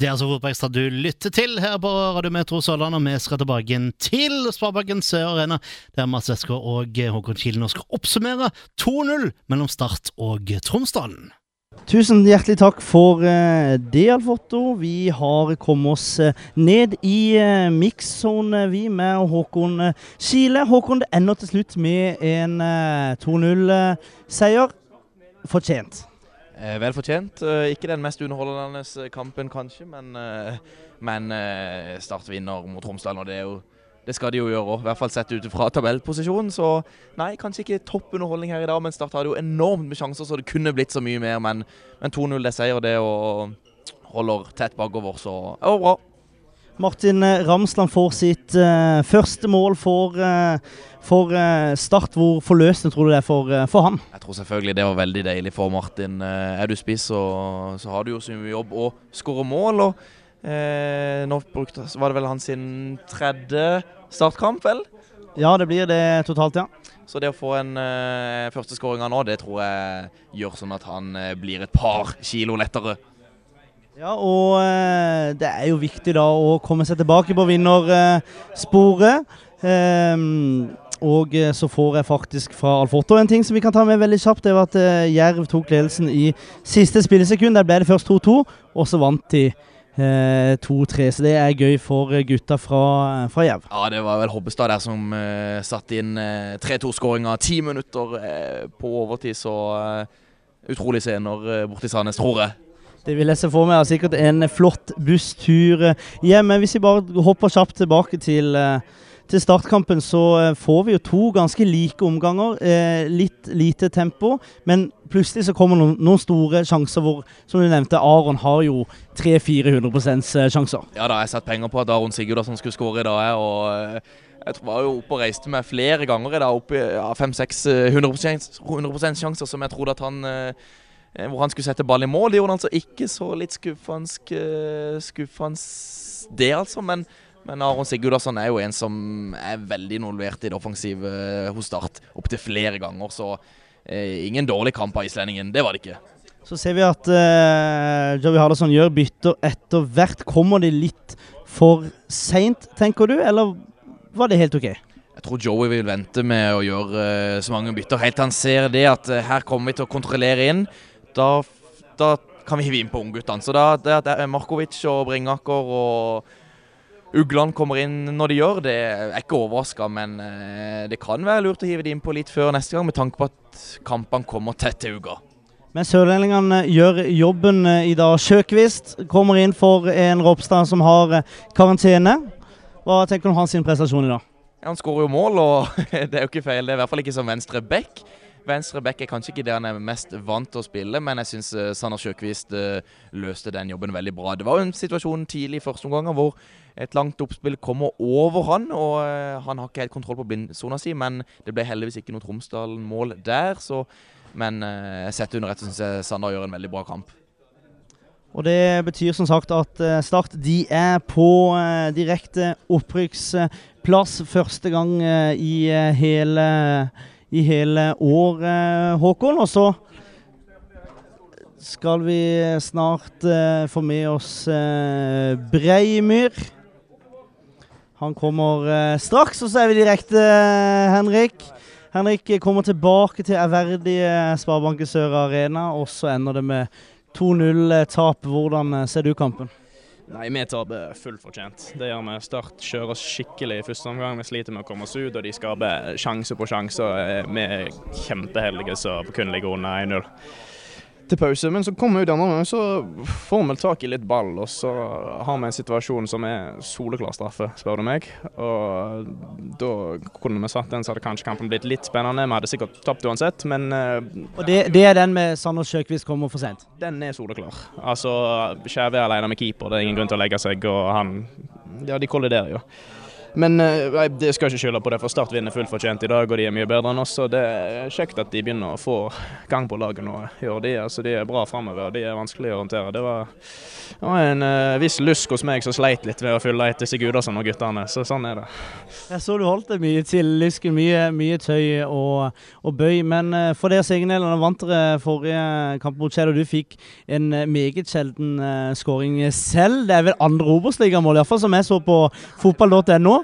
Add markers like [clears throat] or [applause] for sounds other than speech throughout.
Det er altså Fotballekstra du lytter til her på Radio Metro Sørland, og vi skal tilbake inn til Sparebanken Sør Arena, der Mats Westgård og Håkon Kilen skal oppsummere 2-0 mellom Start og Tromsdalen. Tusen hjertelig takk for uh, det, Alforto. Vi har kommet oss uh, ned i mix-zone, vi, med Håkon Kile. Håkon, det ender til slutt med en 2-0-seier. Fortjent. Eh, vel fortjent. Eh, ikke den mest underholdende eh, kampen, kanskje, men, men Start vinner mot Tromsdalen. og det, jo, det skal de jo gjøre òg, i hvert fall sett ut fra tabellposisjonen. Så nei, kanskje ikke topp underholdning her i dag, men Start hadde jo enormt med sjanser, så det kunne blitt så mye mer. Men, men 2-0 det seier, det og holder tett bakover, så det var bra. Martin Ramsland får sitt uh, første mål for, uh, for uh, Start. Hvor forløsende tror du det er for, for, han? Jeg tror selvfølgelig det var veldig deilig for Martin. er du spiss, så, så, har du jo så mye jobb å skåre mål. og Nå brukte, var det vel hans tredje startkamp, vel? Ja, det blir det totalt, ja. Så det å få en uh, førsteskåring nå, det tror jeg gjør sånn at han blir et par kilo lettere. Ja, og eh, det er jo viktig da å komme seg tilbake på vinnersporet. Eh, og eh, så får jeg faktisk fra Alforto en ting som vi kan ta med veldig kjapt. Det var at eh, Jerv tok ledelsen i siste spillesekund. Der ble det først 2-2, og så vant de 2-3. Eh, så det er gøy for gutta fra, fra Jerv. Ja, det var vel Hobbestad der som uh, satte inn uh, 3-2-skåringa ti minutter uh, på overtid. Så utrolig scener uh, borti Sandnes, tror jeg. Det vil jeg se for meg. Sikkert en flott busstur hjem. Men hvis vi bare hopper kjapt tilbake til, eh, til startkampen, så eh, får vi jo to ganske like omganger. Eh, litt lite tempo, men plutselig så kommer noen, noen, store sjanser hvor, som du nevnte, Aron har jo 300-400% sjanser. Ja da, jeg satte penger på at Aron Sigurdasson skulle skåre i dag. og jeg var jo oppe og reiste med flere ganger i dag, oppe i ja, 5-6 100, 100 sjanser som jeg trodde at han Eh, hvor han skulle sette ball i mål. Det gjorde han altså ikke, så litt skuffende, eh, det, altså. Men, men Aron Sigurdarsson er jo en som er veldig involvert i det offensive eh, hos Start. Opptil flere ganger, så eh, ingen dårlig kamp av islendingen. Det var det ikke. Så ser vi at eh, Joey Hardasson gjør bytter etter hvert. Kommer de litt for seint, tenker du, eller var det helt OK? Jeg tror Joey vil vente med å gjøre uh, så mange bytter helt til han ser det at uh, her kommer vi til å kontrollere inn da, da kan vi hive inn på ungguttene. Så da, det at Markovic og Bringaker og Ugland kommer inn når de gjør, det er ikke overraska. Men eh, det kan være lurt å hive de inn på litt før neste gang, med tanke på at kampene kommer tett til uka. Men sørlendingene gjør jobben eh, i dag. Sjøkvist kommer inn for en Ropstad som har eh, karantene. Hva tenker du om hans prestasjon i dag? Han skårer jo mål, og [laughs] det er jo ikke feil. Det er i hvert fall ikke som venstre back. Venstre back er kanskje ikke det han er mest vant til å spille, men jeg syns uh, Sander Sjøkvist uh, løste den jobben veldig bra. Det var jo en situasjon tidlig i første omgang hvor et langt oppspill kommer over han, og uh, han har ikke helt kontroll på blindsona si, men det ble heldigvis ikke noe Tromsdalen-mål der. Så, men sett under ett syns jeg Sander gjør en veldig bra kamp. Og Det betyr som sagt at Start de er på direkte opprykksplass første gang i hele i hele år, Håkon. Og så skal vi snart uh, få med oss uh, Breimyr. Han kommer uh, straks, og så er vi direkte, Henrik. Henrik kommer tilbake til ærverdige Sparebanken Sør Arena, og så ender det med 2-0-tap. Hvordan ser du kampen? Nei, vi taper fullt fortjent. Det gjør vi. Start kjører oss skikkelig i første omgang. Vi sliter med å komme oss ut, og de skaper sjanse på sjanse. Vi er kjempeheldige som kun ligger under 1-0 til pause. Men så kommer vi ut andre så får vi tak i litt ball. Og så har vi en situasjon som er soleklar straffe, spør du meg. Og da kunne vi satt den, så hadde kanskje kampen blitt litt spennende. Vi hadde sikkert tapt uansett, men uh, Og det, det, er den med Sander Sjøkvist kommer for sent? Den er soleklar. Altså, Skjæve er alene med keeper, det er ingen grunn til å legge seg, og han Ja, de kolliderer jo. Men eh, nei, det skal ikke skylde på det, for Start vinner fullt fortjent i dag, og de er mye bedre enn oss. og Det er kjekt at de begynner å få gang på laget nå. Gjør de, altså, de er bra framover, de er vanskelig å håndtere. Det var, det var en uh, viss lusk hos meg som sleit litt ved å fylle etter Sigurdarsson og guttene, så sånn er det. Jeg så du holdt det mye til lysken, mye, mye tøy og, og, bøy. Men uh, for deres egen del, vant dere forrige kamp mot Kjell, og du fikk en meget sjelden skåring selv. Det er vel andre Obos-ligamål, iallfall som jeg så på fotball.no.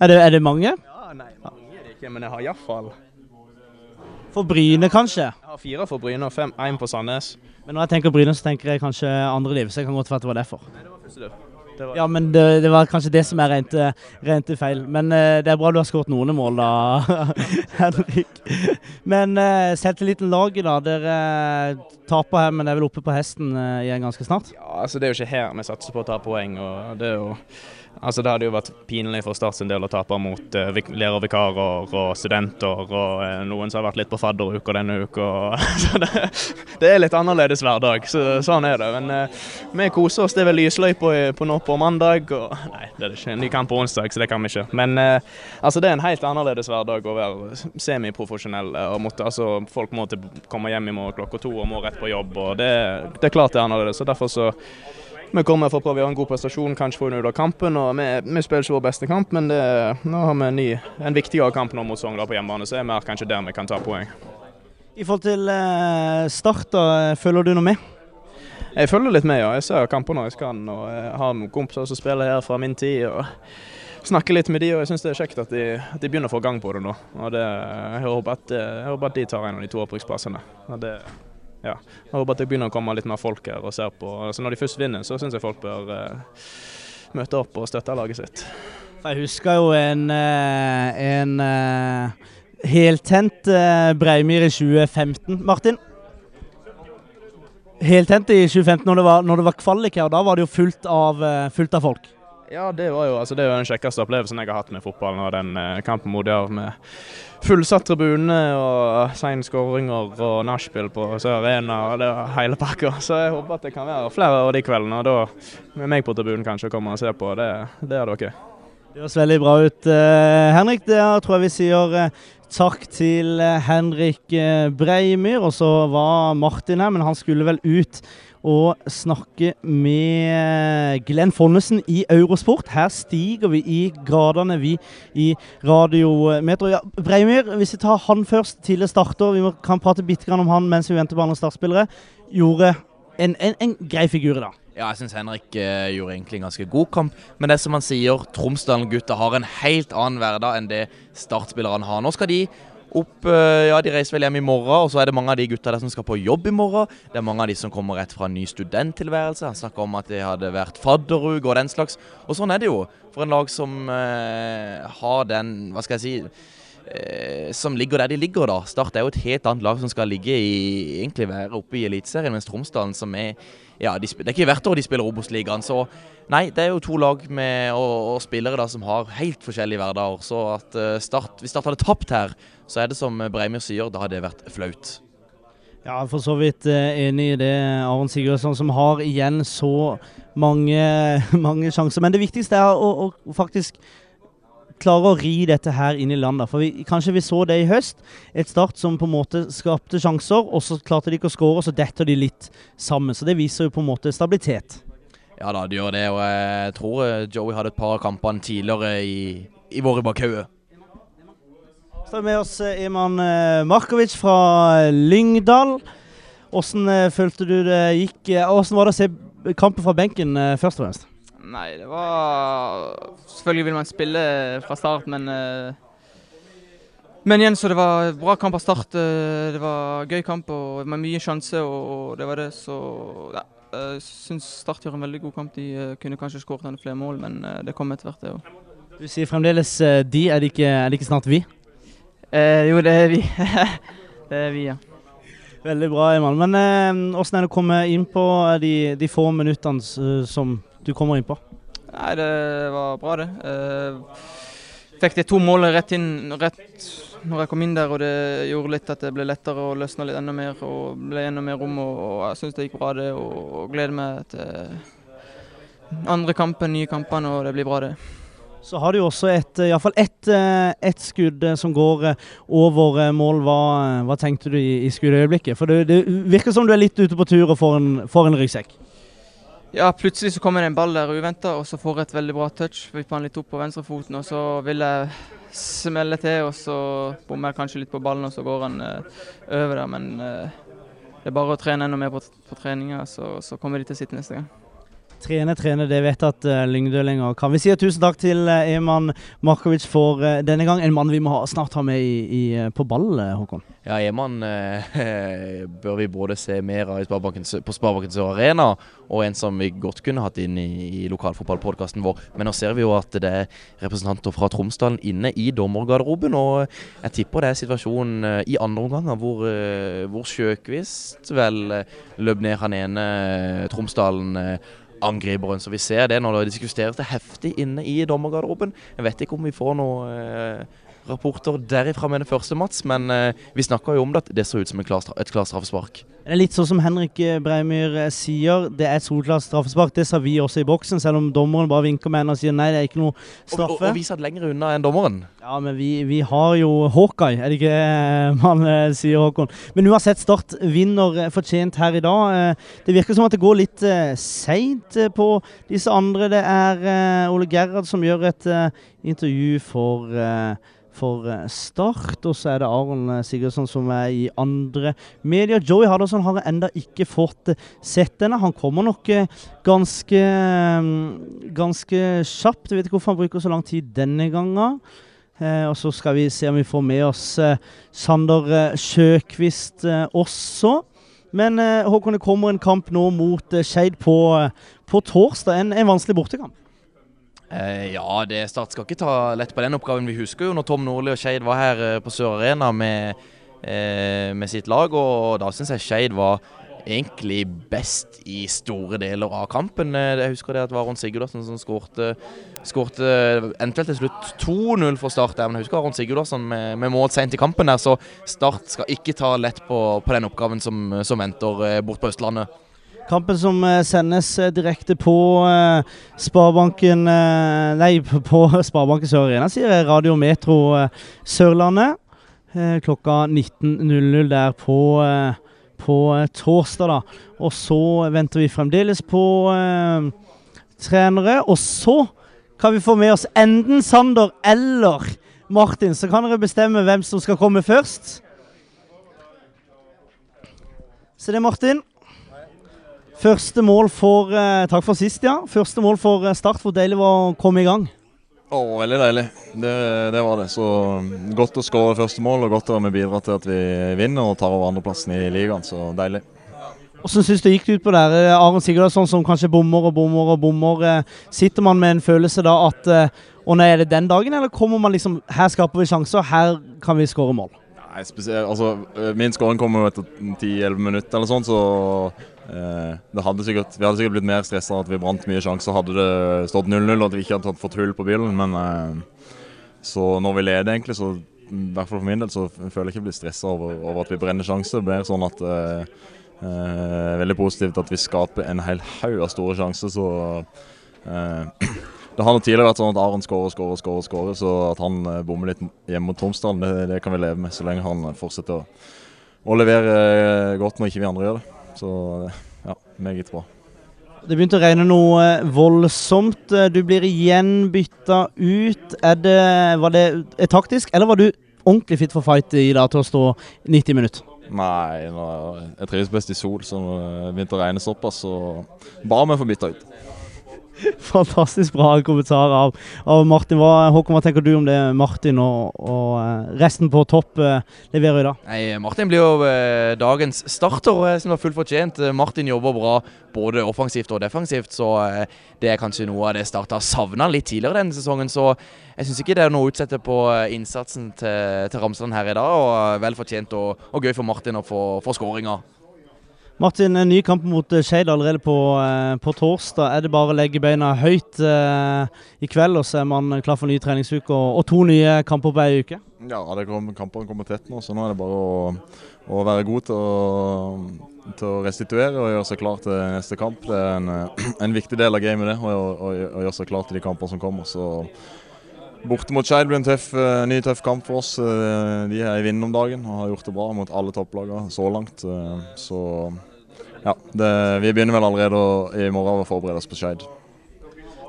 Er det, er det mange? Ja, nei, mange er det ikke, men jeg har iallfall For Bryne, kanskje? Jeg har fire for Bryne og fem, én på Sandnes. Men når jeg tenker Bryne, så tenker jeg kanskje andre liv, så jeg kan godt være at det var derfor. Nei, det var første. Var... Ja, men det, det, var kanskje det som er rent, rent feil. Men uh, det er bra du har skåret noen mål, da, [laughs] Henrik. Men uh, selvtilliten laget, da. Dere taper her, men er vel oppe på hesten uh, igjen ganske snart? Ja, altså Det er jo ikke her vi satser på å ta poeng. og det er jo Altså Det hadde jo vært pinlig for Start sin del å tape mot uh, lærervikarer og studenter og uh, noen som har vært litt på fadderuka denne uka. [laughs] så det, det, er litt annerledes hverdag, så sånn er det. Men uh, vi koser oss. Det er vel lysløypa på, nå på mandag. Og, nei, det er ikke en ny kamp på onsdag, så det kan vi ikke. Men altså det er en helt annerledes hverdag å være semiprofesjonell. Altså, folk må til, komme hjem i morgen klokka to og må rett på jobb. og Det, det er klart det er annerledes. så derfor så vi kommer for å prøve å gjøre en god prestasjon, kanskje få ut av kampen. og Vi, vi spiller ikke vår beste kamp, men det, nå har vi en, ny, en viktigere kamp nå mot Sogndal på hjemmebane, så er det kanskje der vi kan ta poeng. I forhold til eh, Start, da, følger du noe med? Jeg følger litt med, ja. Jeg ser kamper når jeg skal. og Jeg har noen kompiser som spiller her fra min tid. og snakker litt med de, og jeg syns det er kjekt at de, at de, begynner å få gang på det nå. og det, jeg, håper at, jeg, håper at, de tar en av de to opprykksplassene ja, jeg håper at det begynner å komme litt mer folk her og ser på. Altså når de først vinner, så syns jeg folk bør eh, møte opp og støtte laget sitt. Jeg husker jo en, eh, en uh, heltent uh, Breimyr i 2015. Martin? Heltent i 2015 når det var, når det var kvalik her, og da var det jo fullt av, fullt av folk. Ja, det var jo altså, det er jo den kjekkeste opplevelsen jeg har hatt med fotballen. og den eh, kampen mot Jerv med fullsatt tribune og sein skåringer og nachspiel på Sør Arena og det var hele pakka. Så jeg håper at det kan være flere av de kveldene. Og da med meg på tribunen kanskje komme og se på. Det, det er dere. Det høres veldig bra ut. eh, Henrik, det tror jeg vi sier eh, takk til uh, Henrik Breimyr. Og så var Martin her, men han skulle vel ut og snakke med Glenn Fonnesen i Eurosport. Her stiger vi i gradene, vi i Radiometro. Ja, Breimyr, hvis vi tar han først, tidligere starter, vi kan prate bitte om han mens vi venter på andre startspillere, gjorde en, en, en grei figur i dag. Ja, jeg syns Henrik eh, gjorde egentlig en ganske god kamp. Men det som han sier, Tromsdalen-gutta har en helt annen hverdag enn det startspillerne har. Nå skal de opp eh, Ja, de reiser vel hjem i morgen, og så er det mange av de gutta der som skal på jobb i morgen. Det er mange av de som kommer rett fra en ny studenttilværelse. Han snakka om at det hadde vært fadderuke og den slags. Og sånn er det jo for en lag som eh, har den, hva skal jeg si som ligger der de ligger, da. Start er jo et helt annet lag som skal ligge i egentlig være oppe i Eliteserien, mens Tromsdalen, som er ja, de, Det er ikke hvert år de spiller Obos-ligaen, så nei, det er jo to lag med, og, og spillere da som har helt forskjellige hverdager. Så at uh, Start, hvis Start hadde tapt her, så er det som Breimyr sier, da hadde det vært flaut. Ja, for så vidt enig i det, Aron Sigurdsson, som har igjen så mange, [laughs] mange sjanser. Men det viktigste er å, å faktisk klare å ri dette her inn i landet. For vi, kanskje vi så det i høst. Et Start som på en måte skapte sjanser, og så klarte de ikke å skåre, og så detter de litt sammen. Så det viser jo på en måte stabilitet. Ja da, det gjør det. Og jeg tror eh, Joey hadde et par av kampene tidligere i, i våre bakhauger. Så er med oss eh, Eman eh, Markovic fra Lyngdal. Hvordan følte du det gikk? Hvordan var det å se kampen fra benken først og fremst? Nei, det var Selvfølgelig vil man spille fra start, men uh, Men igjen, så det var bra kamp av start. Uh, det var gøy kamp og med mye sjanse, og det var det. Så ja, jeg syns Start gjør en veldig god kamp. De kunne kanskje skåret flere mål, men det kom etter hvert, det òg. Du sier fremdeles de. Er det ikke, er det ikke snart vi? jo, det er vi. [laughs] det er vi, ja. Veldig bra, Eman. Men åssen er det å komme inn på de, de få minuttene som du kommer inn på? Nei, Det var bra, det. Uh, fikk de to målene rett inn rett når jeg kom inn der, og det gjorde litt at det ble lettere og løsna litt enda mer. og ble enda mer rom, og, og jeg syns det gikk bra, det. Og, og gleder meg til andre kampen, nye kampene, og det blir bra, det. Så har du jo også et, iallfall i hvert fall ett et skudd eh, som går eh, over eh, mål. Hva, hva tenkte du i, i skuddøyeblikket? For det, det virker som du er litt ute på tur og får en, får en ryggsekk. Ja, plutselig så kommer det en ball der uventa, og så får jeg et veldig bra touch. Vipper han litt opp på venstrefoten, og så vil jeg smelle til, og så bommer jeg kanskje litt på ballen, og så går han eh, over der. Men eh, det er bare å trene enda mer på, på treninga, så, så kommer de til sitt neste gang. Trene, trene, det vet at uh, Lyngdø lenger kan. Vi sier tusen takk til uh, Eman Markovic for uh, denne gang. En mann vi må ha, snart ha med i, i, på ball, Håkon. Ja, Eman [laughs] bør vi både se mer av på Sparebankens Arena, og en som vi godt kunne hatt inn i, i lokalfotballpodkasten vår. Men nå ser vi jo at det er representanter fra Tromsdalen inne i dommergarderoben, og jeg tipper det er situasjonen i andre omganger hvor, hvor Sjøkvist vel løp ned han ene Tromsdalen angriperen. Så vi ser det når det diskuteres det heftig inne i dommergarderoben. Jeg vet ikke om vi får noe eh, rapporter derifra med det første, Mats. Men eh, vi snakka jo om det at det så ut som klar, et klart straffespark. Det er litt sånn som Henrik eh, Breimyr eh, sier, det er et solklart straffespark. Det sa vi også i boksen, selv om dommeren bare vinker med henne og sier nei, det er ikke noe straffe. Og, og, og vi satt lenger unna enn dommeren. Ja, men vi, vi har jo Hawkeye, er det ikke eh, man sier, Håkon? Men uansett, Start vinner fortjent her i dag. Det virker som at det går litt seint på disse andre. Det er Ole Gerhard som gjør et intervju for for eh, Start. Og så er det Aron eh, Sigurdsson som er i andre medier. Joey Hardasson har enda ikke fått eh, sett denne. Han kommer nok ganske, mm, ganske kjapt. Jeg vet ikke hvorfor han bruker så lang tid denne gangen. Og så skal vi se om vi får med oss Sander Sjøkvist også. Men Håkon, det kommer en kamp nå mot Skeid på, på, torsdag. En, en vanskelig bortekamp. Eh, ja, det Start skal ikke ta lett på den oppgaven. Vi husker jo når Tom Nordli og Skeid var her eh, på Sør Arena med, eh, med, sitt lag, og da syns jeg Skeid var egentlig best i store deler av kampen. Eh, jeg husker det at det var Aron Sigurdasson som skårte, eventuelt til slutt 2-0 for Start der, men jeg husker Aron Sigurdasson med, med mål sent i kampen der, så Start skal ikke ta lett på, på den oppgaven som, som venter bort på Østlandet. Kampen som eh, sendes eh, direkte på uh, Sparebanken Nei, [laughs] på Sparebanken Sør Arena, sier. Radio Metro Sørlandet. klokka 19.00 der på, på torsdag, da. Og så venter vi fremdeles på trenere. Og så kan vi få med oss enten Sander eller Martin. Så kan dere bestemme hvem som skal komme først. Så det Martin. Første mål for eh, Takk for sist, ja. Første mål for eh, Start. Hvor deilig var å komme i gang? Å, veldig deilig. Det, det, var det. Så godt å skåre første mål, og godt å være bidra til at vi vinner og tar over andreplassen i ligaen. Så deilig. Hvordan syns du gikk det ut på der? Eh, Aron Sigurdsson som kanskje bommer og bommer og bommer. Sitter man med en følelse da at Å nei, er det den dagen, eller kommer man liksom Her skaper vi sjanser, her kan vi skåre mål? Nei, spesielt, altså Min skåring kommer jo etter 10-11 minutter eller sånn, så Eh, hadde sikkert, vi hadde sikkert blitt mer stressa at vi brant mye sjanser hadde det stått 0-0 og at vi ikke hadde fått hull på bilen. Men eh, så når vi leder, egentlig, så i hvert fall for min del, så føler jeg ikke å bli stressa over, over, at vi brenner sjanser. Det blir sånn at eh, eh, Veldig positivt at vi skaper en hel haug av store sjanser. Så eh, [clears throat] Det har tidligere vært sånn at Aron skårer, skårer, skårer, skårer, så at han eh, bommer litt hjemme mot Tromsdalen, det, det, kan vi leve med så lenge han fortsetter å, å levere godt når ikke vi andre gjør det. Så ja, meget bra. Det begynte å regne noe voldsomt. Du blir igjen bytta ut. Det, var det taktisk, eller var du ordentlig fit for fight i dag til å stå 90 minutter? Nei, jeg trives best i sol, så det begynte å regne såpass. Så ba vi få bytta ut. [laughs] Fantastisk bra kommentar av, av Martin. Hva, Håkon, hva tenker du om det Martin og, og eh, resten på topp leverer i dag? Nei, Martin blir jo uh, dagens starter, som var fullt fortjent. Martin jobber bra både offensivt og defensivt, så det er kanskje noe av det Start har savna litt tidligere denne sesongen. Så jeg syns ikke det er noe å utsette på innsatsen til, til Ramsland her i dag, og vel fortjent og, og gøy for Martin å få skåringa. Martin, en ny kamp mot eh, Skeid allerede på, eh, på, torsdag. Er det bare å legge beina høyt eh, i kveld, og så er man klar for ny treningsuke og, og to nye kamper på ei uke? Ja, kom, kampene kommer tett nå, så nå er det bare å, å være god til å, til å, restituere og gjøre seg klar til neste kamp. Det er en, [clears throat] en viktig del av gamet det, å, å, gjøre seg klar til de kampene som kommer. så Borte mot Skeid blir en tøff, eh, ny tøff kamp for oss. De er i vinden om dagen og har gjort det bra mot alle topplagene så langt. Så ja, det, vi begynner vel allerede i morgen å forberede oss på Skeid.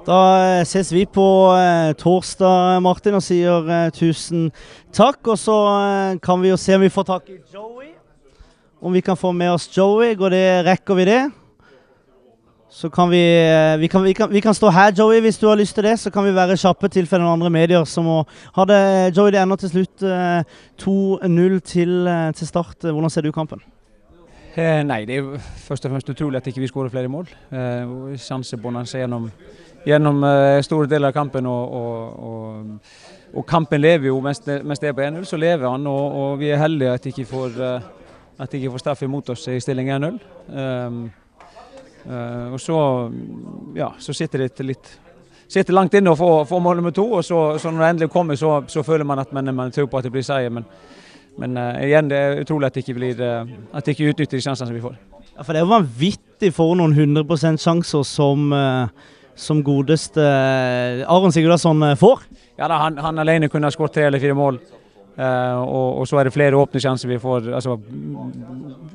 Da eh, ses vi på eh, torsdag, Martin, og sier eh, tusen takk. Og så eh, kan vi jo se om vi får tak i Joey. Om vi kan få med oss Joey. Går det, rekker vi det? Så kan vi, eh, vi, kan, vi, kan, vi kan stå her, Joey, hvis du har lyst til det. Så kan vi være kjappe til for noen andre medier som må ha det. Joey, det ender til slutt eh, 2-0 til, eh, til start. Hvordan ser du kampen? Eh, nei, det er først og fremst utrolig at ikke vi skårer flere mål. Eh, og gjennom, gjennom eh, store deler av kampen. Og, og, og, og kampen lever jo mens det, er på 1-0, så lever han. Og, og vi er heldige at ikke får, eh, at ikke får straff imot oss i stilling 1-0. Um, uh, og så, ja, så sitter det litt sitter langt inne å får, få mål nummer to, og så, så når det endelig kommer, så, så føler man at man, man tror på at det blir seier. Men, men eh, igjen, det er utrolig at det ikke, blir, eh, at det ikke utnytter de sjansene som vi får. Ja, for det er jo vanvittig for noen 100% sjanser som, eh, som godeste Aron Sigurdarsson eh, får. Ja, da, han, han alene kunne ha skåret tre eller fire mål. Uh, og, og så er det flere åpne sjanser vi får. Altså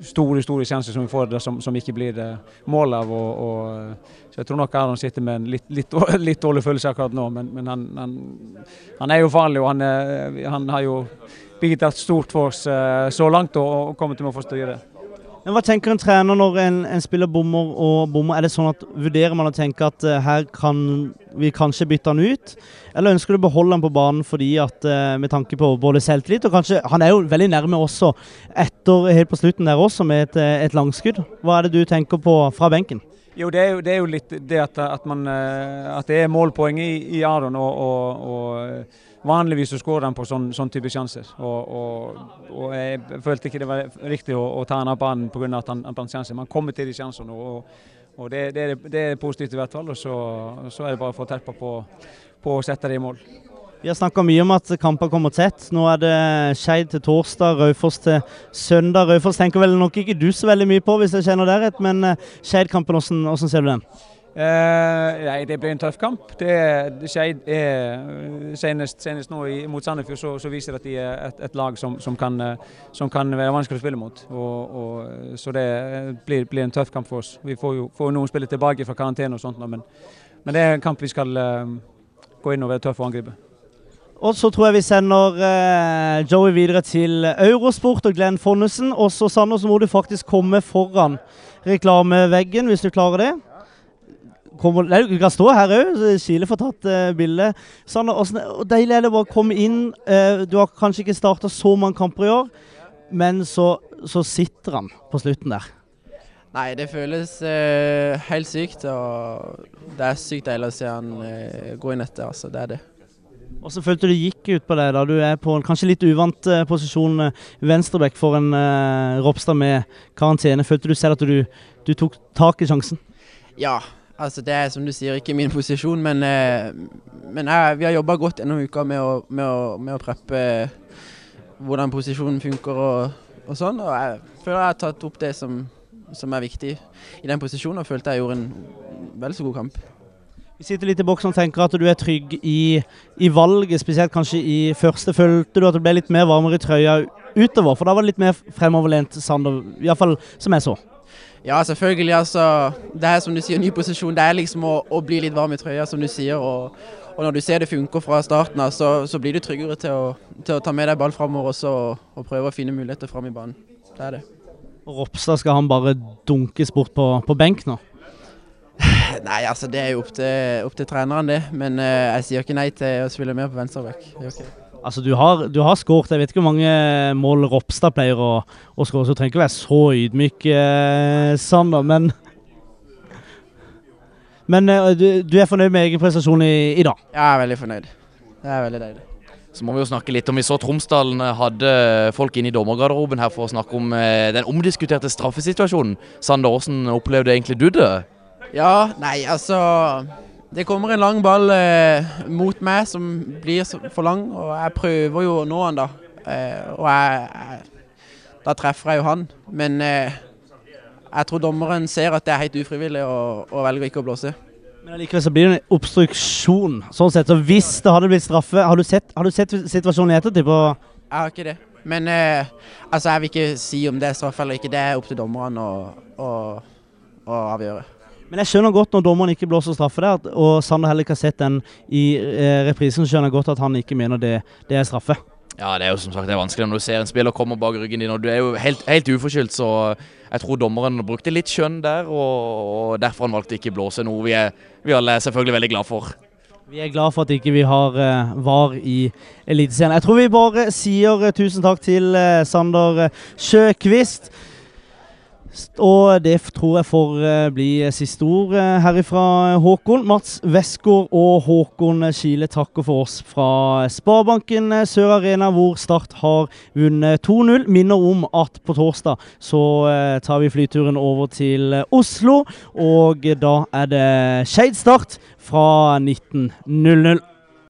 store, store sjanser som vi får da, som, som ikke blir eh, mål av. Og, og, så jeg tror nok Aron sitter med en litt, litt, [laughs] litt dårlig følelse akkurat nå, men, men han, han, han er jo farlig, og han, han har jo bidratt stort for oss eh, så langt, og, og kommer til å få styre det. Men Hva tenker en trener når en, en spiller bommer og bommer? Er det sånn at Vurderer man å tenke at uh, her kan vi kanskje bytte han ut? Eller ønsker du å beholde han på banen fordi at uh, med tanke på både selvtillit og kanskje Han er jo veldig nærme også etter helt på slutten der også med et, et langskudd. Hva er det du tenker på fra benken? Jo, det er jo, det er jo litt det at, at, man, at det er målpoeng i, i Aron. Og, og, og vanligvis så skårer han på sånn, sånn type sjanser. Og, og, og jeg følte ikke det var riktig å, å ta han av banen pga. at han, han sjanser. Man kommer til de sjansene. Og, og det, det, er, det er positivt i hvert fall. Og så, så er det bare å få terpa på, på å sette det i mål. Vi har snakka mye om at kamper kommer tett. Nå er det Skeid til torsdag, Raufoss til søndag. Raufoss tenker vel nok ikke du så veldig mye på, hvis jeg kjenner deg rett, men eh, Skeid-kampen, hvordan, hvordan ser du den? Eh, nei, det blir en tøff kamp. Det, Skeid er senest, senest nå i, mot Sandefjord så, så viser at de er et, et lag som, som, kan, eh, som kan være vanskelig å spille mot. Og, og, så det blir, blir en tøff kamp for oss. Vi får jo får noen spillere tilbake fra karantene og sånt, men, men det er en kamp vi skal eh, gå inn og være tøffe og angripe. Og så tror jeg vi sender eh, Joey videre til Eurosport og Glenn Fonnesen. Og så Sander, så må du faktisk komme foran reklameveggen, hvis du klarer det. Kommer, nei, du kan stå her òg, Kile får tatt uh, bilde. Sander, og deilig er det bare å komme inn. Uh, du har kanskje ikke starta så mange kamper i år, men så, så sitter han på slutten der. Nei, det føles uh, helt sykt. Og det er sykt deilig å se han uh, gå inn etter. Altså, det er det. Hvordan følte du gikk ut på deg da du er på en kanskje litt uvant uh, posisjon, eh, venstreback for en eh, Ropstad med karantene? Følte du selv at du, du tok tak i sjansen? Ja, altså det er som du sier, ikke min posisjon, men, eh, men jeg, vi har jobba godt gjennom uka med å, med å, med å preppe hvordan posisjonen funker og, og sånn. Og jeg føler jeg har tatt opp det som, som er viktig i den posisjonen, og følte jeg gjorde en vel så god kamp. Vi sitter litt i boksen og tenker at du er trygg i, i valget, spesielt kanskje i første. Følte du at det ble litt mer varmere i trøya utover? For da var det litt mer fremoverlent, Sander. Iallfall som jeg så. Ja, selvfølgelig. altså. Det er som du sier, ny posisjon. Det er liksom å, å bli litt varm i trøya, som du sier. Og, og når du ser det funker fra starten av, så, så blir du tryggere til å, til å ta med deg ball framover også og, og prøve å finne muligheter fram i banen. Det er det. Ropstad skal han bare dunkes bort på, på benk nå? [sighs] Nei, altså det er jo opp til, opp til treneren, det. Men uh, jeg sier ikke nei til å spille mer på venstreback. Okay. Altså, du har, du har skåret Jeg vet ikke hvor mange mål Ropstad pleier å, å skåre, så du trenger ikke være så ydmyk, eh, Sander. Men, men eh, du, du er fornøyd med egen prestasjon i, i dag? Jeg er veldig fornøyd. Det er veldig deilig. Så må vi jo snakke litt om Vi så Tromsdalen hadde folk inne i dommergarderoben her for å snakke om eh, den omdiskuterte straffesituasjonen. Sander, hvordan opplevde egentlig du det? Ja, nei, altså Det kommer en lang ball eh, mot meg som blir for lang, og jeg prøver jo å nå han da. Eh, og jeg, jeg Da treffer jeg jo han. Men eh, jeg tror dommeren ser at det er helt ufrivillig og, og velger ikke å blåse. Men likevel så blir det en obstruksjon. Sånn sett, så Hvis det hadde blitt straffe Har du sett, har du sett situasjonen i ettertid? på Jeg har ikke det. Men eh, altså, jeg vil ikke si om det er straffe eller ikke. Det er opp til å, å avgjøre. Men jeg skjønner godt når dommeren ikke blåser straffe der, og Sander heller ikke har sett den i eh, reprisen, så skjønner jeg godt at han ikke mener det, det er straffe. Ja, det er jo som sagt det vanskelig når du ser en spiller komme bak ryggen din, og du er jo helt, helt uforskyldt, så jeg tror dommeren brukte litt skjønn der, og, og derfor han valgte ikke blåse, noe vi, er, vi alle er selvfølgelig veldig glad for. Vi er glad for at ikke vi har uh, VAR i Eliteserien. Jeg tror vi bare sier uh, tusen takk til Sander Sjøkvist. Og det tror jeg får uh, bli siste ord uh, herifra Håkon. Mats Westgård og Håkon Kile takker for oss fra Sparebanken Sør Arena, hvor Start har vunnet 2-0. Minner om at på torsdag så tar vi flyturen over til Oslo, og da er det Skeid Start fra 19.00.